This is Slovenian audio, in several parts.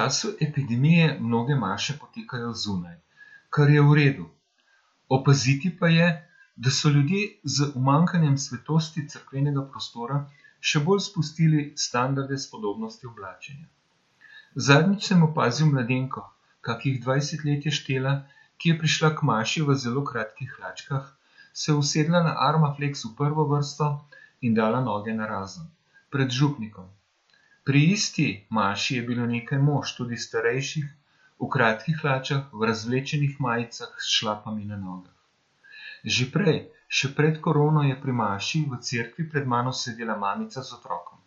času epidemije mnoge maše potekajo zunaj, kar je v redu. Opaziti pa je, da so ljudje z umankanjem svetosti cerkvenega prostora še bolj spustili standarde spodobnosti oblačenja. Zadnjič sem opazil mladenko, kakih dvajset let je štela, ki je prišla k maši v zelo kratkih hlačkah, se usedla na Armaflex v prvo vrsto in dala noge narazen, pred župnikom. Pri isti maši je bilo nekaj mož, tudi starejših, v kratkih hlačah, v razvlečenih majicah s šlapami na nogah. Že prej, še pred korono, je pri maši v cerkvi pred mano sedela mamica z otrokom.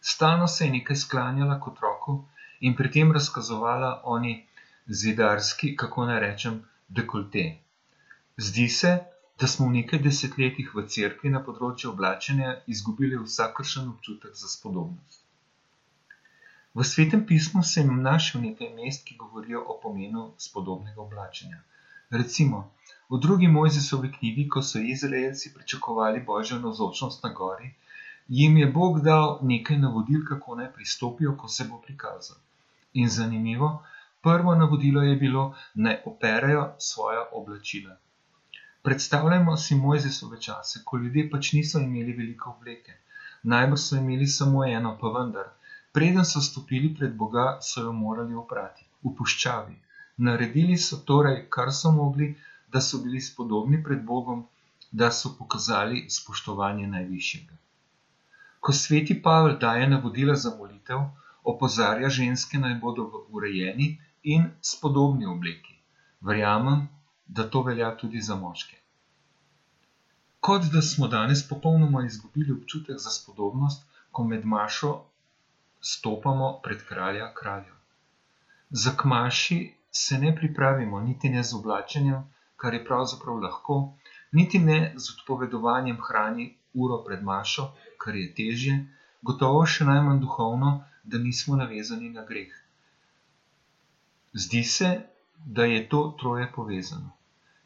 Stalno se je nekaj sklanjala k otroku in pri tem razkazovala oni zidarski, kako naj rečem, dekolte. Zdi se, da smo v nekaj desetletjih v cerkvi na področju oblačenja izgubili vsakršen občutek za spodobnost. V svetem pismu sem našel nekaj mest, ki govorijo o pomenu spodobnega oblačenja. Recimo, v drugi Mojzesovi knjigi, ko so Izraelci pričakovali božjo navzočnost na gori, jim je Bog dal nekaj navodil, kako naj pristopijo, ko se bo prikazal. In zanimivo, prvo navodilo je bilo, naj operejo svoja oblačila. Predstavljajmo si Mojzesove čase, ko ljudje pač niso imeli veliko obleke. Najbrž so imeli samo eno, pa vendar, preden so stopili pred Boga, so jo morali oprati, v puščavi. Naredili so torej, kar so mogli, da so bili spodobni pred Bogom, da so pokazali spoštovanje najvišjega. Ko sveti Pavel daje navodila za molitev, opozarja ženske, naj bodo v urejeni in spodobni obleki. Verjamem, da to velja tudi za moške. Kot da smo danes popolnoma izgubili občutek za spodobnost, ko med mašo stopamo pred kralja kraljev. Za k maši se ne pripravimo niti ne z oblačenjem, kar je pravzaprav lahko, niti ne z odpovedovanjem hrani uro pred mašo, kar je težje, gotovo še najmanj duhovno, da nismo navezani na greh. Zdi se, da je to troje povezano.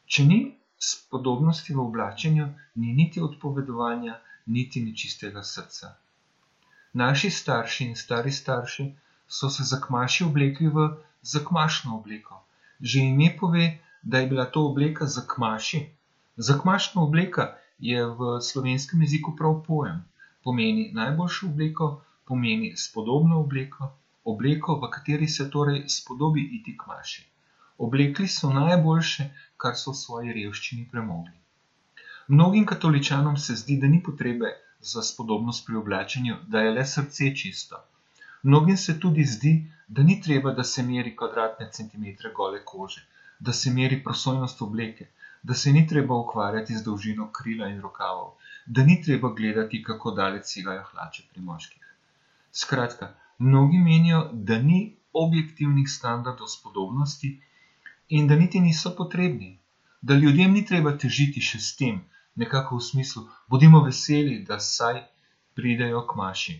Če ni spodobnosti v oblačenju, ni niti odpovedovanja, niti nečistega srca. Naši starši in stari starši so se za k maši oblekli v zakmašno obleko. Že ime pove, da je bila to obleka za k maši. Zakmašna obleka je v slovenskem jeziku prav pojem. Pomeni najboljšo obleko, pomeni spodobno obleko, obleko, v kateri se torej spodobi iti k maši. Oblekli so najboljše, kar so v svoji revščini premogli. Mnogim katoličanom se zdi, da ni potrebe za spodobnost pri oblačenju, da je le srce čisto. Mnogim se tudi zdi, da ni treba, da se meri kvadratne centimetre gole kože, da se meri prosojnost obleke, da se ni treba ukvarjati z dolžino krila in rokavov, da ni treba gledati, kako daleč segajo hlače pri moških. Skratka, mnogi menijo, da ni objektivnih standardov spodobnosti in da niti niso potrebni, da ljudem ni treba težiti še s tem, nekako v smislu, bodimo veseli, da saj pridejo k maši.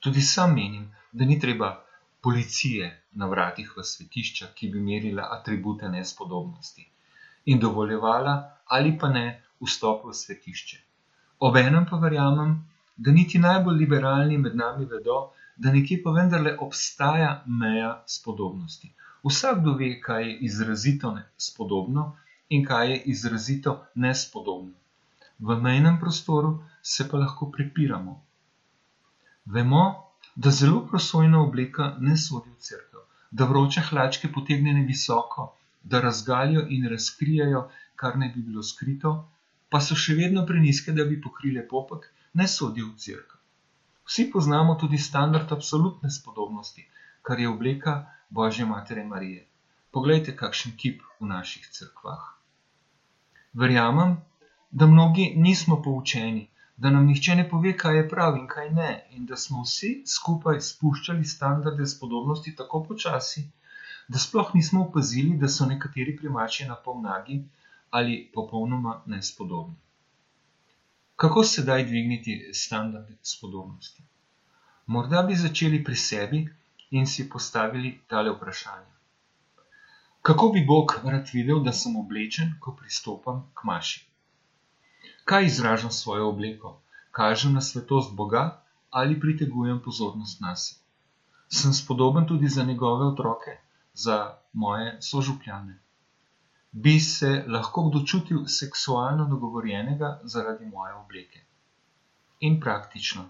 Tudi sam menim, da ni treba policije na vratih v svetišča, ki bi merila atribute nespodobnosti in dovoljevala ali pa ne vstop v svetišče. Obenem pa verjamem, da niti najbolj liberalni med nami vedo, da nekje pa vendarle obstaja meja spodobnosti. Vsakdo ve, kaj je izrazito nespodobno in kaj je izrazito nespodobno. V mejnem prostoru se pa lahko prepiramo. Vemo, da zelo prosojna obleka ne sodi v cerkev, da vroče hlačke potegnjene visoko, da razgalijo in razkrijajo, kar ne bi bilo skrito, pa so še vedno preniske, da bi pokrile popek, ne sodijo v cerkev. Vsi poznamo tudi standard absolutne spodobnosti, kar je obleka Božje matere Marije. Poglejte, kakšen kip v naših cerkvah. Verjamem, da mnogi nismo poučeni, da nam nihče ne pove, kaj je prav in kaj ne, in da smo vsi skupaj spuščali standarde spodobnosti tako počasi, da sploh nismo opazili, da so nekateri primači na pol nagi ali popolnoma nespodobni. Kako sedaj dvigniti standarde spodobnosti? Morda bi začeli pri sebi in si postavili tale vprašanje. Kako bi Bog rad videl, da sem oblečen, ko pristopam k maši? Kaj izražam s svojo obleko? Kažem na svetost Boga ali pritegujem pozornost nas? Sem spodoben tudi za njegove otroke, za moje sožupljane. Bi se lahko kdo čutil seksualno dogovorjenega zaradi moje obleke? In praktično.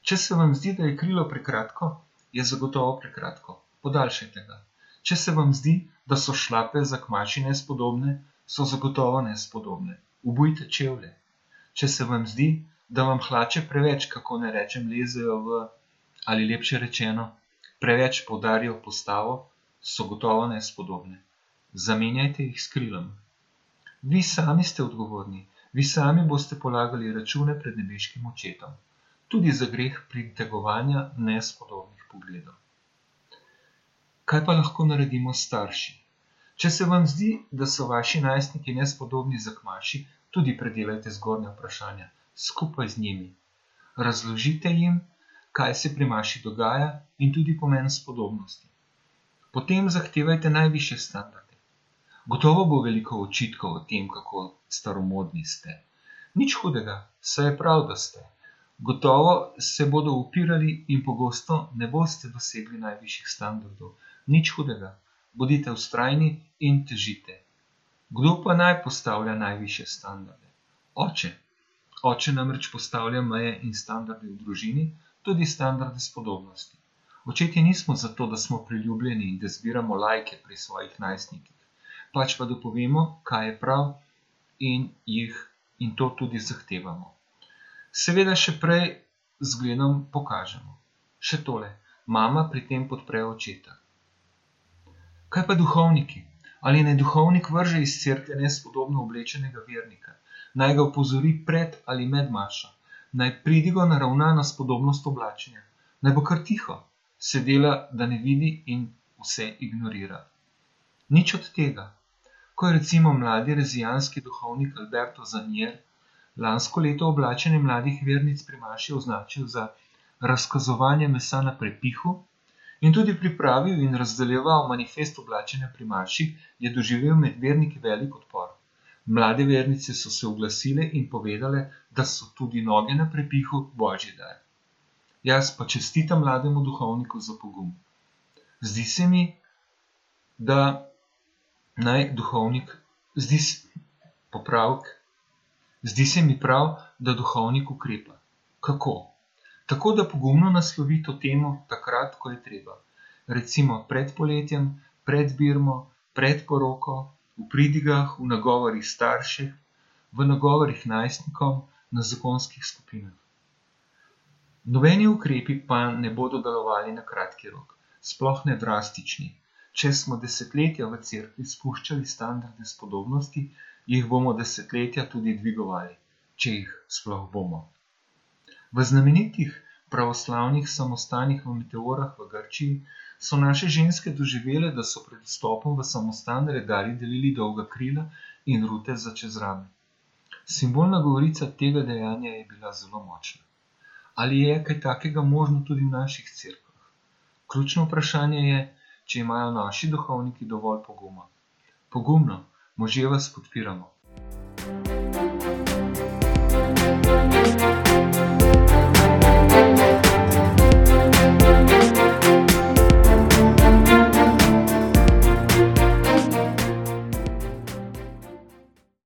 Če se vam zdi, da je krilo prekratko, je zagotovo prekratko, podaljšajte ga. Če se vam zdi, da so šlape za kmači nespodobne, so zagotovo nespodobne. Ubujte čevlje. Če se vam zdi, da vam hlače preveč, kako ne rečem, lezejo v, ali lepše rečeno, preveč podarijo postavo, so gotovo nespodobne. Zamenjajte jih s krilom. Vi sami ste odgovorni, vi sami boste polagali račune pred nebeškim očetom, tudi za greh pritegovanja nespodobnih pogledov. Kaj pa lahko naredimo starši? Če se vam zdi, da so vaši najstniki nespodobni za kmaši, tudi predelajte zgornja vprašanja skupaj z njimi. Razložite jim, kaj se pri maši dogaja in tudi pomen spodobnosti. Potem zahtevajte najviše standarde. Gotovo bo veliko očitkov o tem, kako staromodni ste. Nič hudega, saj je prav, da ste. Gotovo se bodo upirali in pogosto ne boste dosegli najvišjih standardov. Nič hudega, bodite ustrajni in težite. Kdo pa naj postavlja najviše standarde? Oče. Oče namreč postavlja meje in standarde v družini, tudi standarde spodobnosti. Očetje nismo zato, da smo priljubljeni in da zbiramo lajke pri svojih najstnikih, pač pa da povemo, kaj je prav in jih in to tudi zahtevamo. Seveda še prej zgledom pokažemo. Še tole, mama pri tem podpre očeta. Kaj pa duhovniki? Ali naj duhovnik vrže iz cerkve nespodobno oblečenega vernika? naj ga opozori pred ali med mašo, naj pridigo naravna na spodobnost oblačenja, naj bo kar tiho, se dela, da ne vidi in vse ignorira. Nič od tega. Ko je recimo mladi rezijanski duhovnik Alberto Zanier lansko leto oblačenje mladih vernic pri maši označil za razkazovanje mesa na prepihu in tudi pripravil in razdeljeval manifest oblačenja pri maši, je doživel med verniki velik odpor. Mlade vernice so se oglasile in povedale, da so tudi noge na prepihu božji dar. Jaz pa čestitam mlademu duhovniku za pogum. Zdi se mi, da naj duhovnik, zdi se, popravek, zdi se mi prav, da duhovnik ukrepa. Kako? Tako, da pogumno naslovi to temo takrat, ko je treba. Recimo pred poletjem, pred birmo, pred poroko, v pridigah, v nagovorih staršev, v nagovorih najstnikov, na zakonskih skupinah. Nobeni ukrepi pa ne bodo delovali na kratki rok, sploh ne drastični. Če smo desetletja v cerkvi spuščali standarde spodobnosti, jih bomo desetletja tudi dvigovali, če jih sploh bomo. V znamenitih pravoslavnih samostanih v Meteorah v Grčiji so naše ženske doživele, da so pred vstopom v samostan redali delili dolga krila in rute za čez rame. Simbolna govorica tega dejanja je bila zelo močna. Ali je kaj takega možno tudi v naših cerkvah? Ključno vprašanje je, če imajo naši duhovniki dovolj poguma. Pogumno, možje vas podpiramo. thank you